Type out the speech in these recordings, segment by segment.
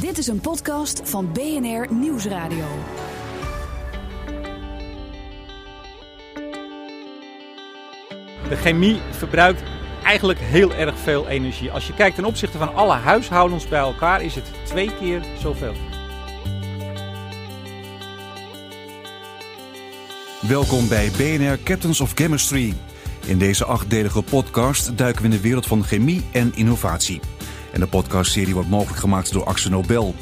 Dit is een podcast van BNR Nieuwsradio. De chemie verbruikt eigenlijk heel erg veel energie. Als je kijkt ten opzichte van alle huishoudens bij elkaar, is het twee keer zoveel. Welkom bij BNR Captains of Chemistry. In deze achtdelige podcast duiken we in de wereld van chemie en innovatie. En de podcastserie wordt mogelijk gemaakt door Axel Nobel.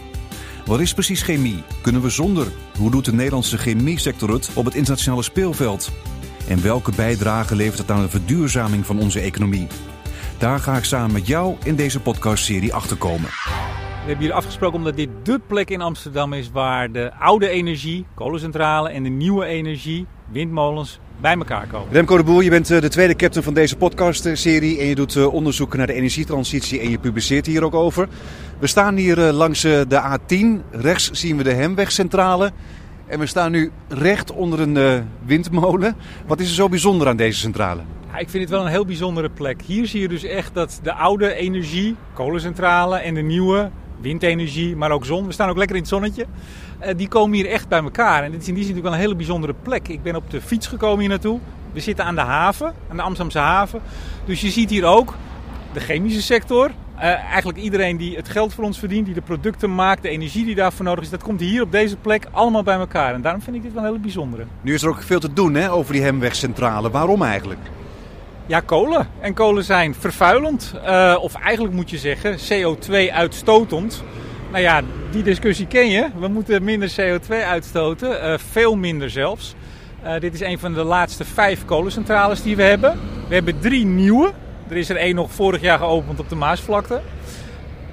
Wat is precies chemie? Kunnen we zonder? Hoe doet de Nederlandse chemiesector het op het internationale speelveld? En welke bijdrage levert het aan de verduurzaming van onze economie? Daar ga ik samen met jou in deze podcastserie achterkomen. We hebben hier afgesproken omdat dit dé plek in Amsterdam is waar de oude energie, kolencentrale en de nieuwe energie, windmolens, bij elkaar komen. Remco de Boer, je bent eh, de tweede captain van deze podcastserie en je doet eh, onderzoek naar de energietransitie en je publiceert hier ook over. We staan hier eh, langs de A10, rechts zien we de Hemwegcentrale en we staan nu recht onder een windmolen. Wat is er zo bijzonder aan deze centrale? Ja, ik vind het wel een heel bijzondere plek. Hier zie je dus echt dat de oude energie, kolencentrale en de nieuwe windenergie, maar ook zon. We staan ook lekker in het zonnetje. Uh, die komen hier echt bij elkaar. En dit is in die zin natuurlijk wel een hele bijzondere plek. Ik ben op de fiets gekomen hier naartoe. We zitten aan de haven, aan de Amsterdamse haven. Dus je ziet hier ook de chemische sector. Uh, eigenlijk iedereen die het geld voor ons verdient, die de producten maakt, de energie die daarvoor nodig is, dat komt hier op deze plek allemaal bij elkaar. En daarom vind ik dit wel een hele bijzondere. Nu is er ook veel te doen hè, over die Hemwegcentrale. Waarom eigenlijk? Ja, kolen. En kolen zijn vervuilend. Uh, of eigenlijk moet je zeggen CO2-uitstotend. Nou ja, die discussie ken je. We moeten minder CO2 uitstoten. Uh, veel minder zelfs. Uh, dit is een van de laatste vijf kolencentrales die we hebben. We hebben drie nieuwe. Er is er één nog vorig jaar geopend op de Maasvlakte.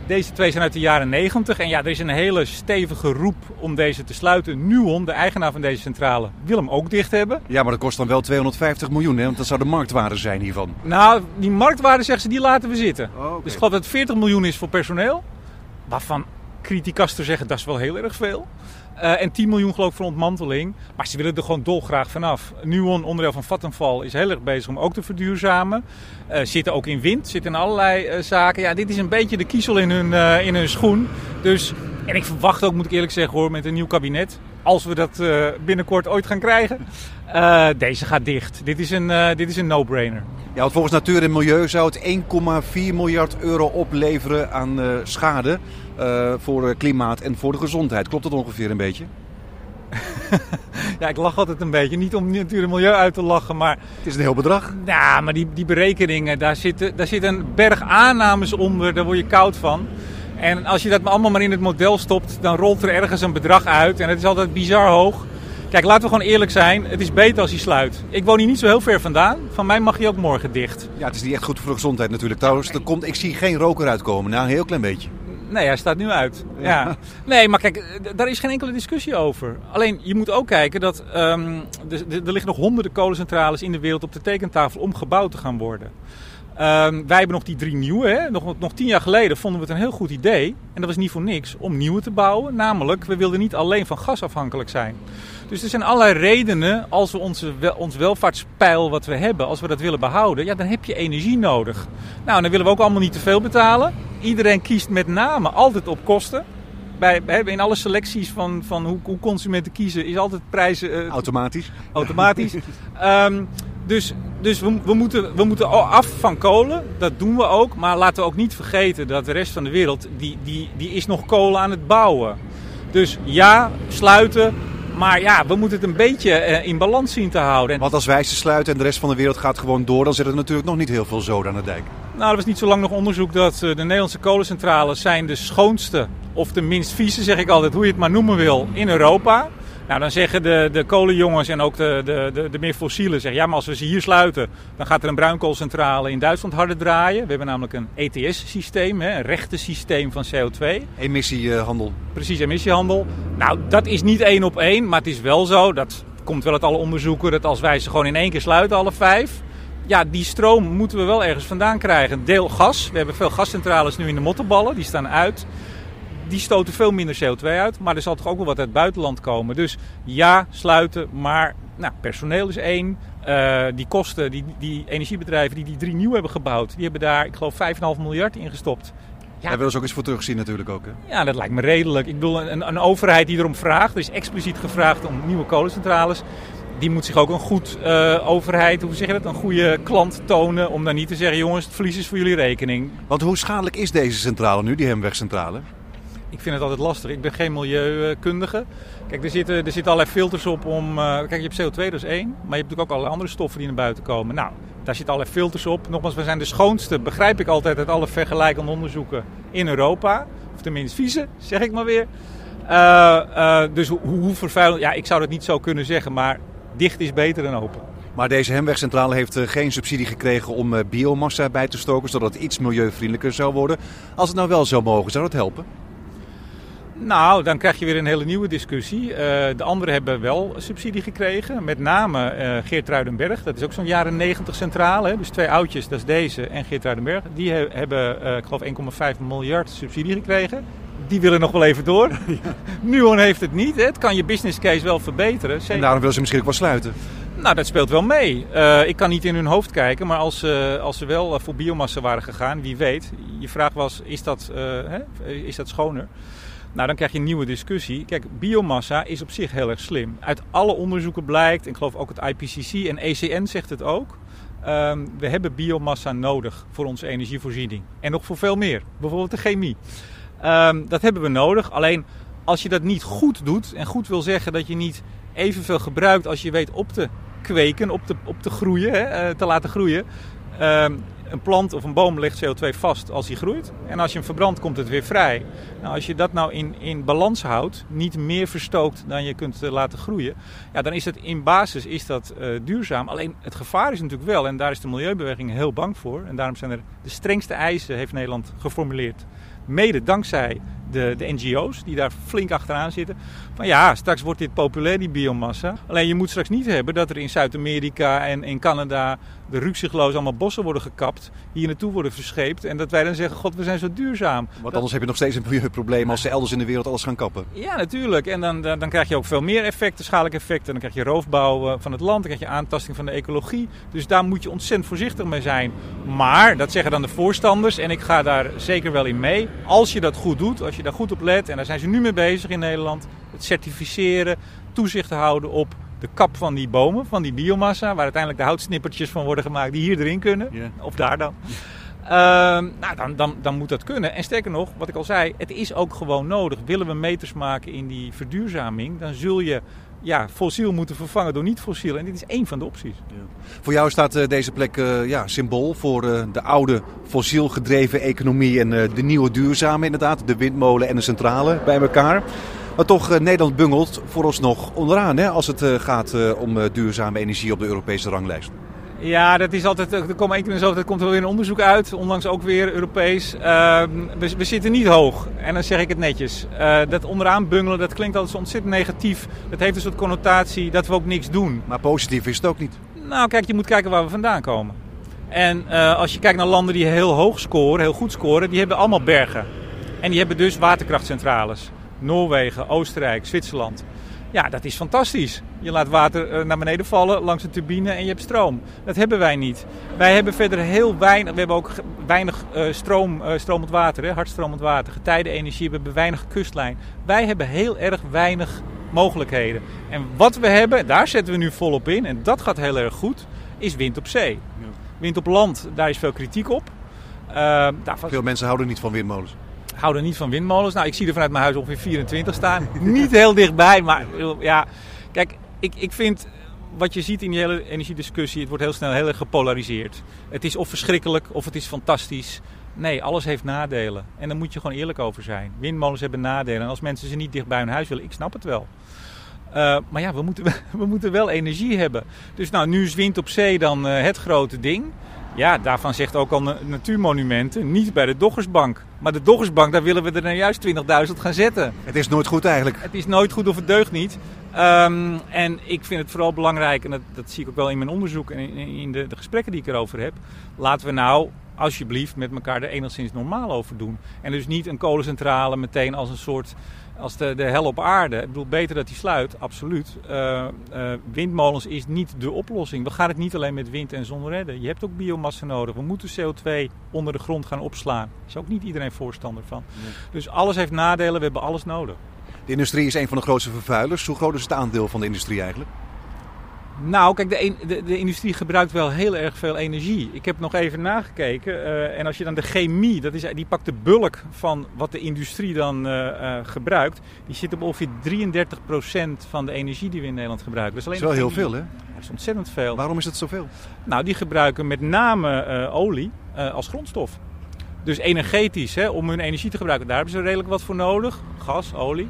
Deze twee zijn uit de jaren 90. En ja, er is een hele stevige roep om deze te sluiten. Nuon, de eigenaar van deze centrale, wil hem ook dicht hebben. Ja, maar dat kost dan wel 250 miljoen, hè? want dat zou de marktwaarde zijn hiervan. Nou, die marktwaarde zeggen ze, die laten we zitten. Oh, okay. Dus ik geloof dat het 40 miljoen is voor personeel. Waarvan criticasten zeggen, dat is wel heel erg veel. Uh, en 10 miljoen geloof ik voor ontmanteling. Maar ze willen er gewoon dolgraag vanaf. Nuon, onderdeel van Vattenfall, is heel erg bezig om ook te verduurzamen. Uh, zitten ook in wind, zitten in allerlei uh, zaken. Ja, dit is een beetje de kiezel in hun, in hun schoen. Dus, en ik verwacht ook, moet ik eerlijk zeggen hoor, met een nieuw kabinet. Als we dat binnenkort ooit gaan krijgen. deze gaat dicht. Dit is een, dit is een no-brainer. Ja, want volgens Natuur en Milieu zou het 1,4 miljard euro opleveren aan schade. Uh, voor klimaat en voor de gezondheid. Klopt dat ongeveer een beetje? ja, ik lach altijd een beetje. Niet om natuur en milieu uit te lachen, maar... Het is een heel bedrag. Ja, maar die, die berekeningen, daar zit, daar zit een berg aannames onder. Daar word je koud van. En als je dat allemaal maar in het model stopt, dan rolt er ergens een bedrag uit. En het is altijd bizar hoog. Kijk, laten we gewoon eerlijk zijn. Het is beter als hij sluit. Ik woon hier niet zo heel ver vandaan. Van mij mag hij ook morgen dicht. Ja, het is niet echt goed voor de gezondheid natuurlijk. Trouwens, er komt, ik zie geen roker uitkomen. Nou, een heel klein beetje. Nee, hij staat nu uit. Ja. Nee, maar kijk, daar is geen enkele discussie over. Alleen, je moet ook kijken dat um, er, er liggen nog honderden kolencentrales in de wereld op de tekentafel om gebouwd te gaan worden. Um, wij hebben nog die drie nieuwe. Hè? Nog, nog tien jaar geleden vonden we het een heel goed idee. En dat was niet voor niks om nieuwe te bouwen. Namelijk, we wilden niet alleen van gas afhankelijk zijn. Dus er zijn allerlei redenen als we onze, ons welvaartspeil wat we hebben, als we dat willen behouden, ja, dan heb je energie nodig. Nou, dan willen we ook allemaal niet te veel betalen. Iedereen kiest met name altijd op kosten. Bij, in alle selecties van, van hoe, hoe consumenten kiezen, is altijd prijzen. Uh, automatisch. Automatisch. um, dus dus we, we, moeten, we moeten af van kolen, dat doen we ook. Maar laten we ook niet vergeten dat de rest van de wereld, die, die, die is nog kolen aan het bouwen. Dus ja, sluiten, maar ja, we moeten het een beetje eh, in balans zien te houden. Want als wij ze sluiten en de rest van de wereld gaat gewoon door, dan zit er natuurlijk nog niet heel veel zoden aan de dijk. Nou, er was niet zo lang nog onderzoek dat eh, de Nederlandse kolencentrales zijn de schoonste of de minst vieze, zeg ik altijd, hoe je het maar noemen wil, in Europa. Nou, dan zeggen de, de kolenjongens en ook de, de, de, de meer fossielen, zeggen, ja, maar als we ze hier sluiten, dan gaat er een bruinkoolcentrale in Duitsland harder draaien. We hebben namelijk een ETS-systeem, een rechtensysteem van CO2. Emissiehandel. Precies, emissiehandel. Nou, dat is niet één op één, maar het is wel zo, dat komt wel uit alle onderzoeken, dat als wij ze gewoon in één keer sluiten, alle vijf, ja, die stroom moeten we wel ergens vandaan krijgen. Deel gas. We hebben veel gascentrales nu in de mottenballen. Die staan uit die stoten veel minder CO2 uit. Maar er zal toch ook wel wat uit het buitenland komen. Dus ja, sluiten. Maar nou, personeel is één. Uh, die kosten, die, die energiebedrijven die die drie nieuw hebben gebouwd, die hebben daar, ik geloof, 5,5 miljard in gestopt. Daar willen ze ook eens voor terugzien natuurlijk ook. Hè? Ja, dat lijkt me redelijk. Ik bedoel, een, een overheid die erom vraagt, er is expliciet gevraagd om nieuwe kolencentrales. Die moet zich ook een goed uh, overheid, hoe zeg je dat, een goede klant tonen. Om dan niet te zeggen, jongens, het verlies is voor jullie rekening. Want hoe schadelijk is deze centrale nu, die Hemwegcentrale? Ik vind het altijd lastig. Ik ben geen milieukundige. Kijk, er zitten, er zitten allerlei filters op om... Uh, kijk, je hebt CO2, dat is één. Maar je hebt natuurlijk ook allerlei andere stoffen die naar buiten komen. Nou, daar zitten allerlei filters op. Nogmaals, we zijn de schoonste, begrijp ik altijd, uit alle vergelijkende onderzoeken in Europa. Of tenminste vieze, zeg ik maar weer. Uh, uh, dus hoe, hoe vervuilend... Ja, ik zou dat niet zo kunnen zeggen, maar dicht is beter dan open. Maar deze Hemwegcentrale heeft geen subsidie gekregen om biomassa bij te stoken, zodat het iets milieuvriendelijker zou worden. Als het nou wel zou mogen, zou dat helpen? Nou, dan krijg je weer een hele nieuwe discussie. Uh, de anderen hebben wel subsidie gekregen. Met name uh, Geert Ruidenberg. Dat is ook zo'n jaren 90 centrale. Hè? Dus twee oudjes, dat is deze en Geert Ruidenberg. Die he hebben, uh, ik geloof, 1,5 miljard subsidie gekregen. Die willen nog wel even door. Ja. Nuon heeft het niet. Hè? Het kan je business case wel verbeteren. Zeker. En daarom willen ze misschien ook wel sluiten. Nou, dat speelt wel mee. Uh, ik kan niet in hun hoofd kijken, maar als, uh, als ze wel voor biomassa waren gegaan, wie weet. Je vraag was, is dat, hè? is dat schoner? Nou, dan krijg je een nieuwe discussie. Kijk, biomassa is op zich heel erg slim. Uit alle onderzoeken blijkt, en ik geloof ook het IPCC en ECN zegt het ook. Um, we hebben biomassa nodig voor onze energievoorziening. En nog voor veel meer. Bijvoorbeeld de chemie. Um, dat hebben we nodig. Alleen als je dat niet goed doet, en goed wil zeggen dat je niet evenveel gebruikt als je weet op te kweken, op te, op te groeien, hè, te laten groeien. Um, een plant of een boom legt CO2 vast als hij groeit. En als je hem verbrandt, komt het weer vrij. Nou, als je dat nou in, in balans houdt, niet meer verstookt dan je kunt uh, laten groeien, ja, dan is het in basis is dat, uh, duurzaam. Alleen het gevaar is natuurlijk wel, en daar is de milieubeweging heel bang voor. En daarom zijn er de strengste eisen, heeft Nederland geformuleerd. Mede dankzij de, de NGO's die daar flink achteraan zitten. Van ja, straks wordt dit populair, die biomassa. Alleen je moet straks niet hebben dat er in Zuid-Amerika en in Canada de rukzichtloos allemaal bossen worden gekapt. Hier naartoe worden verscheept. En dat wij dan zeggen, god, we zijn zo duurzaam. Want dat... anders heb je nog steeds een milieuprobleem als ze elders in de wereld alles gaan kappen. Ja, natuurlijk. En dan, dan, dan krijg je ook veel meer effecten, schadelijke effecten. Dan krijg je roofbouw van het land, dan krijg je aantasting van de ecologie. Dus daar moet je ontzettend voorzichtig mee zijn. Maar, dat zeggen dan de voorstanders, en ik ga daar zeker wel in mee. Als je dat goed doet, als je daar goed op let, en daar zijn ze nu mee bezig in Nederland. Het certificeren, toezicht houden op de kap van die bomen, van die biomassa, waar uiteindelijk de houtsnippertjes van worden gemaakt die hier erin kunnen. Yeah. Of daar dan. Uh, nou, dan, dan, dan moet dat kunnen. En sterker nog, wat ik al zei, het is ook gewoon nodig. Willen we meters maken in die verduurzaming, dan zul je ja, fossiel moeten vervangen door niet-fossiel. En dit is één van de opties. Ja. Voor jou staat uh, deze plek uh, ja, symbool voor uh, de oude fossiel gedreven economie en de nieuwe duurzame inderdaad. De windmolen en de centrale bij elkaar. Maar toch, Nederland bungelt vooralsnog onderaan hè, als het gaat om duurzame energie op de Europese ranglijst. Ja, dat is altijd, er komt één keer in zoveel komt er weer een onderzoek uit, onlangs ook weer Europees. Uh, we, we, zitten niet hoog, en dan zeg ik het netjes. Uh, dat onderaan bungelen, dat klinkt altijd zo ontzettend negatief. Dat heeft een soort connotatie dat we ook niks doen. Maar positief is het ook niet. Nou, kijk, je moet kijken waar we vandaan komen. En uh, als je kijkt naar landen die heel hoog scoren, heel goed scoren, die hebben allemaal bergen. En die hebben dus waterkrachtcentrales. Noorwegen, Oostenrijk, Zwitserland. Ja, dat is fantastisch. Je laat water naar beneden vallen langs een turbine en je hebt stroom. Dat hebben wij niet. Wij hebben verder heel weinig, we hebben ook weinig uh, stroom, uh, stromend water, hè, hardstromend water, getijdenenergie, we hebben weinig kustlijn. Wij hebben heel erg weinig mogelijkheden. En wat we hebben, daar zetten we nu volop in, en dat gaat heel erg goed, is wind op zee. Wind op land, daar is veel kritiek op. Uh, daarvan... Veel mensen houden niet van windmolens houden niet van windmolens. Nou, ik zie er vanuit mijn huis ongeveer 24 staan. niet heel dichtbij, maar ja. Kijk, ik, ik vind wat je ziet in die hele energiediscussie, het wordt heel snel heel erg gepolariseerd. Het is of verschrikkelijk of het is fantastisch. Nee, alles heeft nadelen. En daar moet je gewoon eerlijk over zijn. Windmolens hebben nadelen. En als mensen ze niet dicht bij hun huis willen, ik snap het wel. Uh, maar ja, we moeten, we moeten wel energie hebben. Dus nou, nu is wind op zee dan uh, het grote ding. Ja, daarvan zegt ook al Natuurmonumenten, niet bij de Doggersbank. Maar de Doggersbank, daar willen we er nou juist 20.000 gaan zetten. Het is nooit goed eigenlijk. Het is nooit goed of het deugt niet. Um, en ik vind het vooral belangrijk, en dat, dat, zie ik ook wel in mijn onderzoek en in, in de, de, gesprekken die ik erover heb. Laten we nou alsjeblieft met elkaar er enigszins normaal over doen. En dus niet een kolencentrale meteen als een soort als de, de hel op aarde. Ik bedoel, beter dat die sluit, absoluut. Uh, uh, windmolens is niet de oplossing. We gaan het niet alleen met wind en zon redden. Je hebt ook biomassa nodig. We moeten CO2 onder de grond gaan opslaan. Daar is ook niet iedereen voorstander van. Nee. Dus alles heeft nadelen, we hebben alles nodig. De industrie is een van de grootste vervuilers. Hoe groot is het aandeel van de industrie eigenlijk? Nou, kijk, de, de, de, industrie gebruikt wel heel erg veel energie. Ik heb nog even nagekeken. Uh, en als je dan de chemie, dat is, die pakt de bulk van wat de industrie dan uh, uh, gebruikt. Die zit op ongeveer 33% van de energie die we in Nederland gebruiken. Dat is, alleen dat is wel heel veel, hè? Dat is ontzettend veel. Waarom is dat zoveel? Nou, die gebruiken met name olie als grondstof. Dus energetisch, hè, om hun energie te gebruiken, daar hebben ze redelijk wat voor nodig. Gas, olie.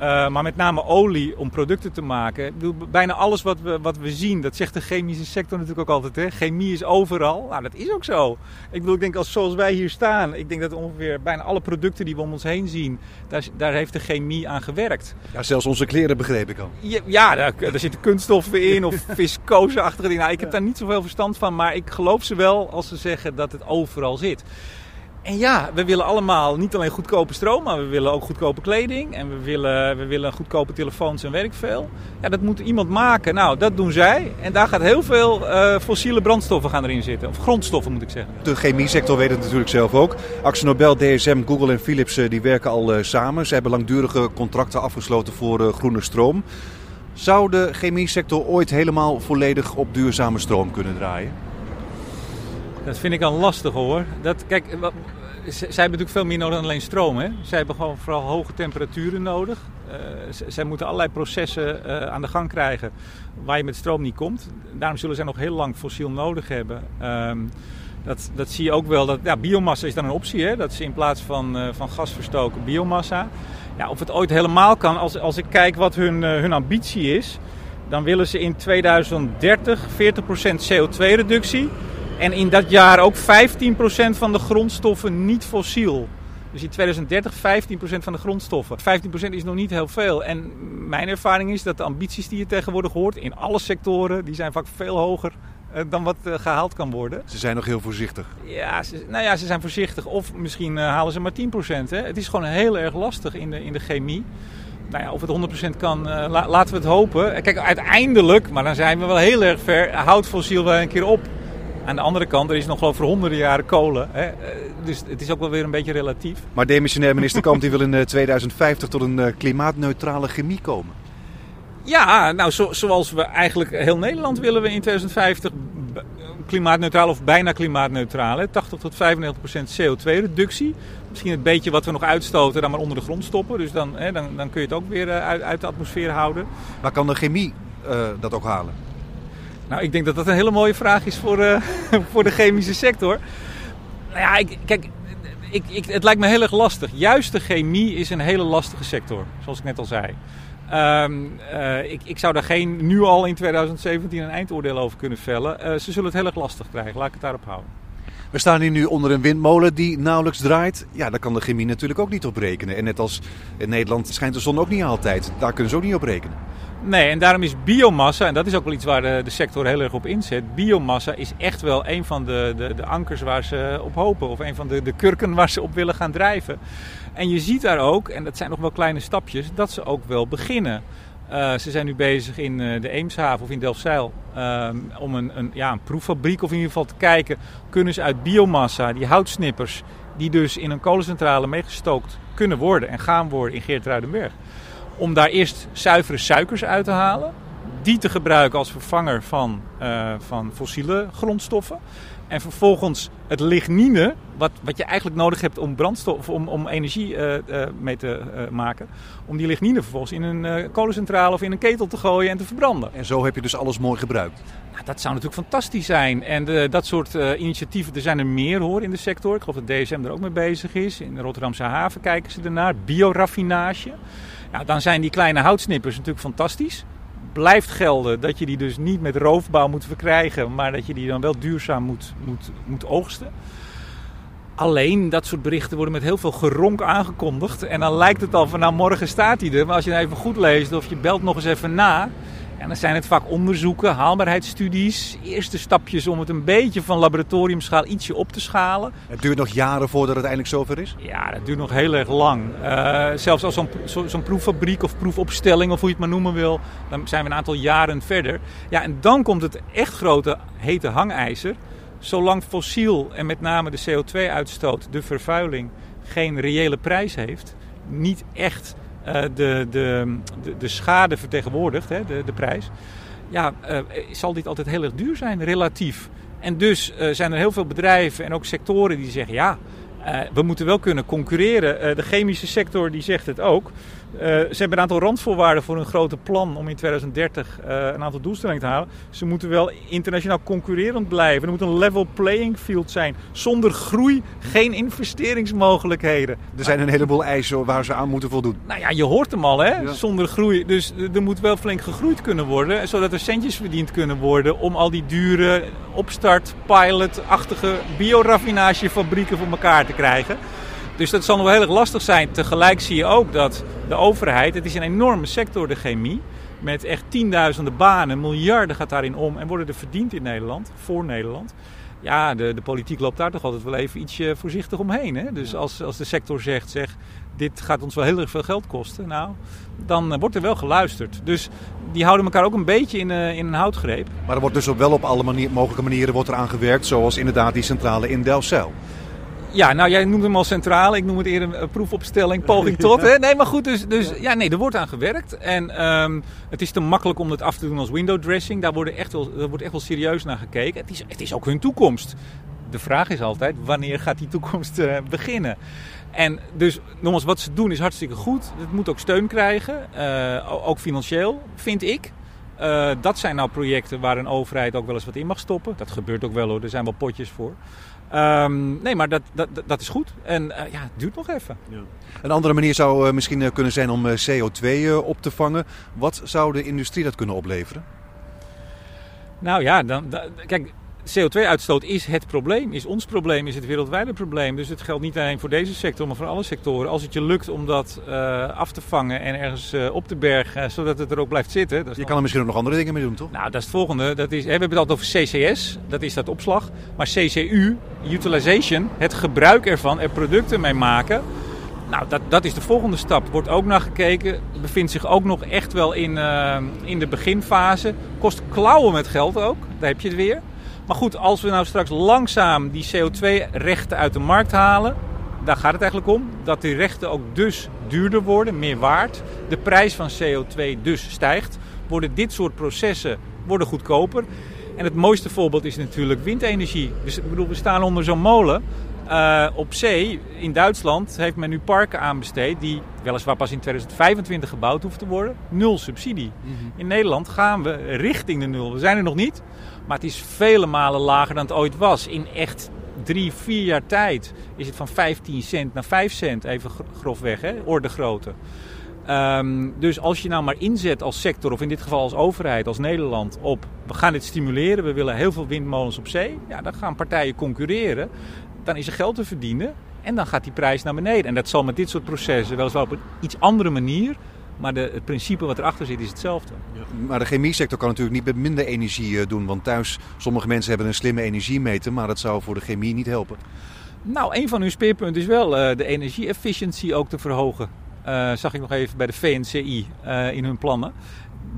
Uh, maar met name olie om producten te maken. Ik bedoel, bijna alles wat we, wat we zien, dat zegt de chemische sector natuurlijk ook altijd. Hè? Chemie is overal. Nou, dat is ook zo. Ik bedoel, ik denk als zoals wij hier staan, ik denk dat ongeveer bijna alle producten die we om ons heen zien, daar, daar heeft de chemie aan gewerkt. Ja, zelfs onze kleren begreep ik al. Ja, ja daar, daar zitten kunststoffen in of viscose-achtige dingen. Nou, ik heb daar niet zoveel verstand van, maar ik geloof ze wel als ze zeggen dat het overal zit. En ja, we willen allemaal niet alleen goedkope stroom, maar we willen ook goedkope kleding. En we willen, we willen goedkope telefoons en werk veel. Ja, dat moet iemand maken. Nou, dat doen zij. En daar gaat heel veel uh, fossiele brandstoffen gaan erin zitten. Of grondstoffen moet ik zeggen. De chemiesector weet het natuurlijk zelf ook. Nobel, DSM, Google en Philips die werken al uh, samen. Ze hebben langdurige contracten afgesloten voor groene stroom. Zou de chemiesector ooit helemaal volledig op duurzame stroom kunnen draaien? Dat vind ik al lastig hoor. Dat, kijk, zij hebben natuurlijk veel meer nodig dan alleen stroom. Hè? Zij hebben gewoon vooral hoge temperaturen nodig. Uh, zij moeten allerlei processen uh, aan de gang krijgen waar je met stroom niet komt. Daarom zullen zij nog heel lang fossiel nodig hebben. Um, dat, dat zie je ook wel. Dat, ja, biomassa is dan een optie. Hè? Dat ze in plaats van, uh, van gas verstoken biomassa. Ja, of het ooit helemaal kan, als, als ik kijk wat hun, hun ambitie is, dan willen ze in 2030 40% CO2-reductie. En in dat jaar ook 15% van de grondstoffen niet fossiel. Dus in 2030 15% van de grondstoffen. 15% is nog niet heel veel. En mijn ervaring is dat de ambities die je tegenwoordig hoort in alle sectoren, die zijn vaak veel hoger eh, dan wat uh, gehaald kan worden. Ze zijn nog heel voorzichtig. Ja, ze, nou ja, ze zijn voorzichtig. Of misschien uh, halen ze maar 10%. Hè. Het is gewoon heel erg lastig in de, in de chemie. Nou ja, of het 100% kan, la, laten we het hopen. Kijk, uiteindelijk, maar dan zijn we wel heel erg ver, houdt fossiel wel een keer op. Aan de andere kant, er is nog geloof voor honderden jaren kolen. Hè? Dus het is ook wel weer een beetje relatief. Maar demissionair minister Kamp die wil in 2050 tot een klimaatneutrale chemie komen. Ja, nou zo, zoals we eigenlijk heel Nederland willen we in 2050 klimaatneutraal of bijna klimaatneutraal. Hè? 80 tot 95 procent CO2-reductie. Misschien het beetje wat we nog uitstoten dan maar onder de grond stoppen. Dus dan, hè, dan, dan kun je het ook weer uit, uit de atmosfeer houden. Maar kan de chemie uh, dat ook halen? Nou, ik denk dat dat een hele mooie vraag is voor, uh, voor de chemische sector. Nou ja, ik, kijk, ik, ik, het lijkt me heel erg lastig. Juist de chemie is een hele lastige sector, zoals ik net al zei. Um, ik, ik, zou daar geen, nu al in 2017 een eindoordeel over kunnen vellen. Uh, ze zullen het heel erg lastig krijgen, laat ik het daarop houden. We staan hier nu onder een windmolen die nauwelijks draait. Ja, daar kan de chemie natuurlijk ook niet op rekenen. En net als in Nederland schijnt de zon ook niet altijd. Daar kunnen ze ook niet op rekenen. Nee, en daarom is biomassa, en dat is ook wel iets waar de, sector heel erg op inzet. Biomassa is echt wel een van de, de, de ankers waar ze op hopen. Of een van de, de kurken waar ze op willen gaan drijven. En je ziet daar ook, en dat zijn nog wel kleine stapjes, dat ze ook wel beginnen. Uh, ze zijn nu bezig in uh, de Eemshaven of in Delfzijl uh, om een, een, ja, een proeffabriek of in ieder geval te kijken... kunnen ze uit biomassa, die houtsnippers, die dus in een kolencentrale meegestookt kunnen worden en gaan worden in Geertruidenberg om daar eerst zuivere suikers uit te halen. Die te gebruiken als vervanger van, uh, van fossiele grondstoffen. En vervolgens het lignine, wat, wat je eigenlijk nodig hebt om brandstof, om, om energie uh, uh, mee te maken. Om die lignine vervolgens in een kolencentrale of in een ketel te gooien en te verbranden. En zo heb je dus alles mooi gebruikt. Nou, dat zou natuurlijk fantastisch zijn. En dat soort initiatieven, er zijn er meer hoor in de sector. Ik geloof dat DSM er ook mee bezig is. In de Rotterdamse haven kijken ze ernaar. Bioraffinage. Nou, dan zijn die kleine houtsnippers natuurlijk fantastisch. Blijft gelden dat je die dus niet met roofbouw moet verkrijgen, maar dat je die dan wel duurzaam moet, moet, moet oogsten. Alleen dat soort berichten worden met heel veel geronk aangekondigd. En dan lijkt het al van nou morgen staat hij er. Maar als je even goed leest of je belt nog eens even na. En dan zijn het vaak onderzoeken, haalbaarheidsstudies, eerste stapjes om het een beetje van laboratoriumschaal ietsje op te schalen. Het duurt nog jaren voordat het eindelijk zover is? Ja, dat duurt nog heel erg lang. Uh, zelfs als zo'n zo, zo proeffabriek of proefopstelling, of hoe je het maar noemen wil, dan zijn we een aantal jaren verder. Ja, en dan komt het echt grote hete hangijzer. Zolang fossiel en met name de CO2-uitstoot, de vervuiling, geen reële prijs heeft, niet echt de, de, de, de, schade vertegenwoordigt, hè, de, de prijs, ja, uh, zal dit altijd heel erg duur zijn, relatief. En dus uh, zijn er heel veel bedrijven en ook sectoren die zeggen: ja, we moeten wel kunnen concurreren. de chemische sector die zegt het ook. Uh, ze hebben een aantal randvoorwaarden voor een grote plan om in 2030 uh, een aantal doelstellingen te halen. Ze moeten wel internationaal concurrerend blijven. Er moet een level playing field zijn. Zonder groei geen investeringsmogelijkheden. Er zijn een heleboel eisen waar ze aan moeten voldoen. Nou ja, je hoort hem al, hè? Ja. Zonder groei. Dus er moet wel flink gegroeid kunnen worden. Zodat er centjes verdiend kunnen worden om al die dure opstart, pilot-achtige bioraffinagiefabrieken voor elkaar te krijgen. Dus dat zal nog wel heel erg lastig zijn. Tegelijk zie je ook dat de overheid, het is een enorme sector, de chemie, met echt tienduizenden banen, miljarden gaat daarin om en worden er verdiend in Nederland, voor Nederland. Ja, de, de politiek loopt daar toch altijd wel even ietsje voorzichtig omheen. Hè? Dus als, als de sector zegt, zeg, dit gaat ons wel heel erg veel geld kosten, nou, dan wordt er wel geluisterd. Dus die houden elkaar ook een beetje in, uh, in een houtgreep. Maar er wordt dus op wel op alle manier, mogelijke manieren wordt er aan gewerkt, zoals inderdaad die centrale in Delfzijl. Ja, nou jij noemt hem al centrale. Ik noem het eerder een proefopstelling, poging tot. Hè? Nee, maar goed, dus, dus ja. nee, er wordt aan gewerkt. En um, het is te makkelijk om het af te doen als window dressing. Daar, worden echt wel, daar wordt echt wel serieus naar gekeken. Het is, het is ook hun toekomst. De vraag is altijd, wanneer gaat die toekomst uh, beginnen? En dus, nogmaals, wat ze doen is hartstikke goed. Het moet ook steun krijgen, uh, ook financieel, vind ik. Uh, dat zijn nou projecten waar een overheid ook wel eens wat in mag stoppen. Dat gebeurt ook wel hoor, er zijn wel potjes voor. Um, nee, maar dat, dat, dat is goed. En uh, ja, het duurt nog even. Ja. Een andere manier zou uh, misschien uh, kunnen zijn om CO2 op te vangen. Wat zou de industrie dat kunnen opleveren? Nou ja, dan, dan kijk, CO2-uitstoot is het probleem, is ons probleem, is het wereldwijde probleem. Dus het geldt niet alleen voor deze sector, maar voor alle sectoren. Als het je lukt om dat uh, af te vangen en ergens uh, op te bergen, zodat het er ook blijft zitten. je kan er misschien ook nog andere dingen mee doen, toch? Nou, dat is het volgende. Dat is, hè, we hebben het altijd over CCS, dat is dat opslag. Maar CCU, utilization, het gebruik ervan, er producten mee maken. Nou, dat, dat is de volgende stap. Wordt ook naar gekeken. Bevindt zich ook nog echt wel in, uh, in de beginfase. Kost klauwen met geld ook. Daar heb je het weer. Maar goed, als we nou straks langzaam die CO2-rechten uit de markt halen, daar gaat het eigenlijk om. Dat die rechten ook dus duurder worden, meer waard. De prijs van CO2 dus stijgt. Worden dit soort processen worden goedkoper. En het mooiste voorbeeld is natuurlijk windenergie. Dus ik bedoel, we staan onder zo'n molen. Uh, op zee, in Duitsland, heeft men nu parken aanbesteed die weliswaar pas in 2025 gebouwd hoeven te worden. Nul subsidie. Mm -hmm. In Nederland gaan we richting de nul. We zijn er nog niet, maar het is vele malen lager dan het ooit was. In echt drie, vier jaar tijd is het van 15 cent naar 5 cent, even grofweg, hè, orde grootte. Um, dus als je nou maar inzet als sector, of in dit geval als overheid, als Nederland, op we gaan dit stimuleren, we willen heel veel windmolens op zee, ja, dan gaan partijen concurreren dan is er geld te verdienen en dan gaat die prijs naar beneden. En dat zal met dit soort processen weliswaar op een iets andere manier, maar de, het principe wat erachter zit is hetzelfde. Maar de chemiesector kan natuurlijk niet met minder energie uh, doen. Want thuis, sommige mensen hebben een slimme energiemeter, maar dat zou voor de chemie niet helpen. Nou, een van hun speerpunten is wel uh, de energie-efficiëntie ook te verhogen. Uh, zag ik nog even bij de VNCI in hun plannen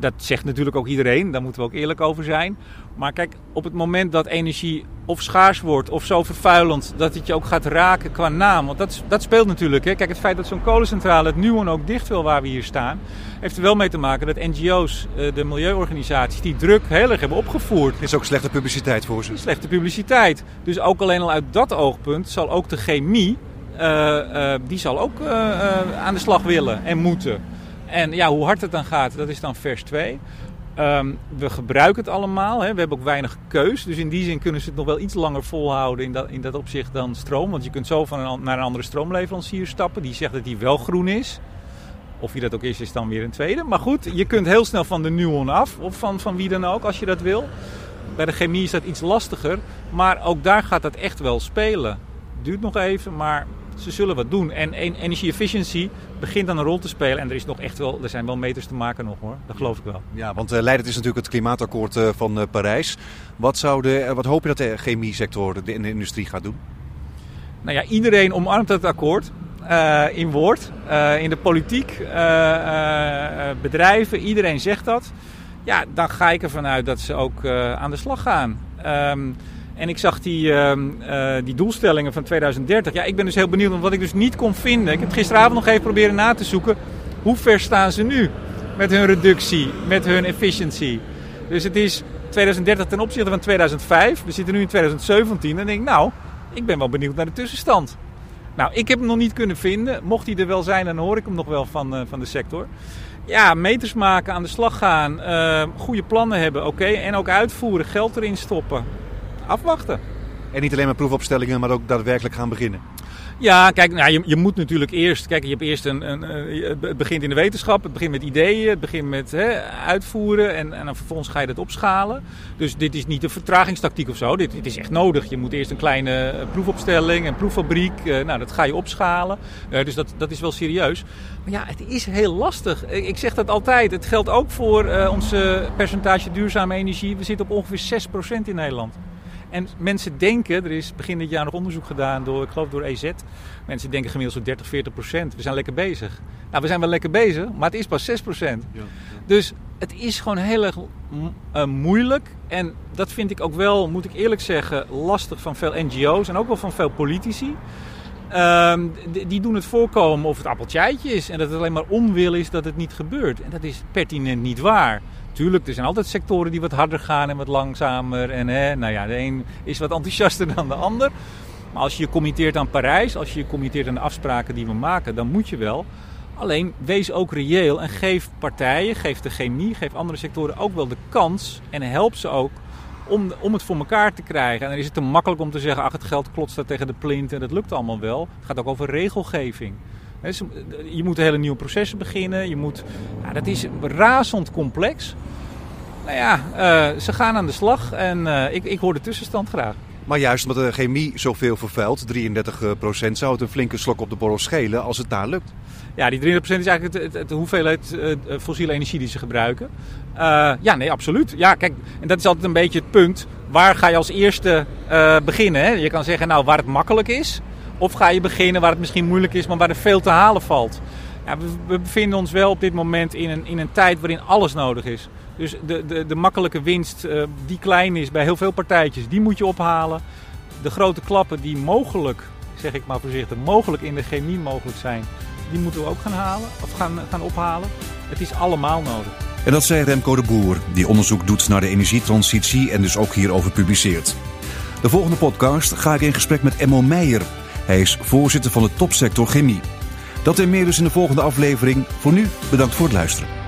dat zegt natuurlijk ook iedereen, daar moeten we ook eerlijk over zijn. Maar kijk, op het moment dat energie of schaars wordt of zo vervuilend dat het je ook gaat raken qua naam. Want dat, dat speelt natuurlijk. Hè. Kijk, het feit dat zo'n kolencentrale het Nuon ook dicht wil waar we hier staan, heeft er wel mee te maken dat NGO's, eh, de milieuorganisaties, die druk heel erg hebben opgevoerd. Is ook slechte publiciteit voor ze. Slechte publiciteit. Dus ook alleen al uit dat oogpunt zal ook de chemie, uh, uh, die zal ook aan de slag willen en moeten. En ja, hoe hard het dan gaat, dat is dan vers 2. Um, we gebruiken het allemaal. Hè. We hebben ook weinig keus. Dus in die zin kunnen ze het nog wel iets langer volhouden in dat, in dat opzicht dan stroom. Want je kunt zo van naar een andere stroomleverancier stappen. Die zegt dat die wel groen is. Of wie dat ook is, is dan weer een tweede. Maar goed, je kunt heel snel van de Nuon af. Of van, van wie dan ook, als je dat wil. Bij de chemie is dat iets lastiger. Maar ook daar gaat dat echt wel spelen. Duurt nog even, maar ze zullen wat doen. En energie efficiency, begint dan een rol te spelen. En er, is nog echt wel, er zijn wel meters te maken nog hoor, dat geloof ik wel. Ja, want uh, Leiden is natuurlijk het klimaatakkoord uh, van uh, Parijs. Wat, zou de, wat hoop je dat de chemie-sector de, in de industrie gaat doen? Nou ja, iedereen omarmt het akkoord. in woord, in de politiek, bedrijven, iedereen zegt dat. Ja, dan ga ik ervan uit dat ze ook aan de slag gaan. Um, en ik zag die, uh, uh, die doelstellingen van 2030. Ja, ik ben dus heel benieuwd, want wat ik dus niet kon vinden. Ik heb gisteravond nog even proberen na te zoeken. Hoe ver staan ze nu met hun reductie, met hun efficiency? Dus het is 2030 ten opzichte van 2005. We zitten nu in 2017 en denk nou, ik ben wel benieuwd naar de tussenstand. Nou, ik heb hem nog niet kunnen vinden. Mocht hij er wel zijn, dan hoor ik hem nog wel van, uh, van de sector. Ja, meters maken, aan de slag gaan, uh, goede plannen hebben, oké. En ook uitvoeren, geld erin stoppen afwachten. En niet alleen maar proefopstellingen, maar ook daadwerkelijk gaan beginnen. Ja, kijk, nou, je, je moet natuurlijk eerst. Kijk, je hebt eerst een, een, Het begint in de wetenschap, het begint met ideeën, het begint met hè, uitvoeren en, en dan vervolgens ga je dat opschalen. Dus dit is niet een vertragingstactiek of zo. Dit, dit is echt nodig. Je moet eerst een kleine proefopstelling, een proeffabriek. Uh, nou, dat ga je opschalen. Uh, dus dat, dat is wel serieus. Maar ja, het is heel lastig. Ik zeg dat altijd. Het geldt ook voor uh, onze percentage duurzame energie. We zitten op ongeveer 6% in Nederland. En mensen denken, er is begin dit jaar nog onderzoek gedaan door, ik geloof door EZ. Mensen denken gemiddeld zo'n 30, 40 procent. We zijn lekker bezig. Nou, we zijn wel lekker bezig, maar het is pas 6 procent. Ja, ja. Dus het is gewoon heel erg uh, moeilijk. En dat vind ik ook wel, moet ik eerlijk zeggen, lastig van veel NGO's en ook wel van veel politici. Uh, die, die, doen het voorkomen of het appeltjeitje is en dat het alleen maar onwil is dat het niet gebeurt. En dat is pertinent niet waar. Tuurlijk, er zijn altijd sectoren die wat harder gaan en wat langzamer. En hè, nou ja, de een is wat enthousiaster dan de ander. Maar als je je committeert aan Parijs, als je je committeert aan de afspraken die we maken, dan moet je wel. Alleen wees ook reëel en geef partijen, geef de chemie, geef andere sectoren ook wel de kans en help ze ook om, om het voor elkaar te krijgen. En dan is het te makkelijk om te zeggen, ach het geld klotst daar tegen de plint en dat lukt allemaal wel. Het gaat ook over regelgeving. Je moet hele nieuwe processen beginnen. Je moet, nou, dat is razend complex. Nou ja, uh, ze gaan aan de slag en uh, ik, ik hoor de tussenstand graag. Maar juist omdat de chemie zoveel vervuilt, 33 procent, zou het een flinke slok op de borrel schelen als het daar lukt. Ja, die 33 procent is eigenlijk het, het, hoeveelheid uh, fossiele energie die ze gebruiken. ja, nee, absoluut. Ja, kijk, en dat is altijd een beetje het punt. Waar ga je als eerste beginnen? Hè? Je kan zeggen, nou, waar het makkelijk is. Of ga je beginnen waar het misschien moeilijk is, maar waar er veel te halen valt. Ja, we, bevinden ons wel op dit moment in een, in een tijd waarin alles nodig is. Dus de, de, de makkelijke winst uh, die klein is bij heel veel partijtjes, die moet je ophalen. De grote klappen die mogelijk, zeg ik maar voorzichtig, mogelijk in de chemie mogelijk zijn, die moeten we ook gaan halen of gaan, gaan ophalen. Het is allemaal nodig. En dat zei Remco de Boer, die onderzoek doet naar de energietransitie en dus ook hierover publiceert. De volgende podcast ga ik in gesprek met Emmo Meijer. Hij is voorzitter van de topsector chemie. Dat en meer dus in de volgende aflevering. Voor nu bedankt voor het luisteren.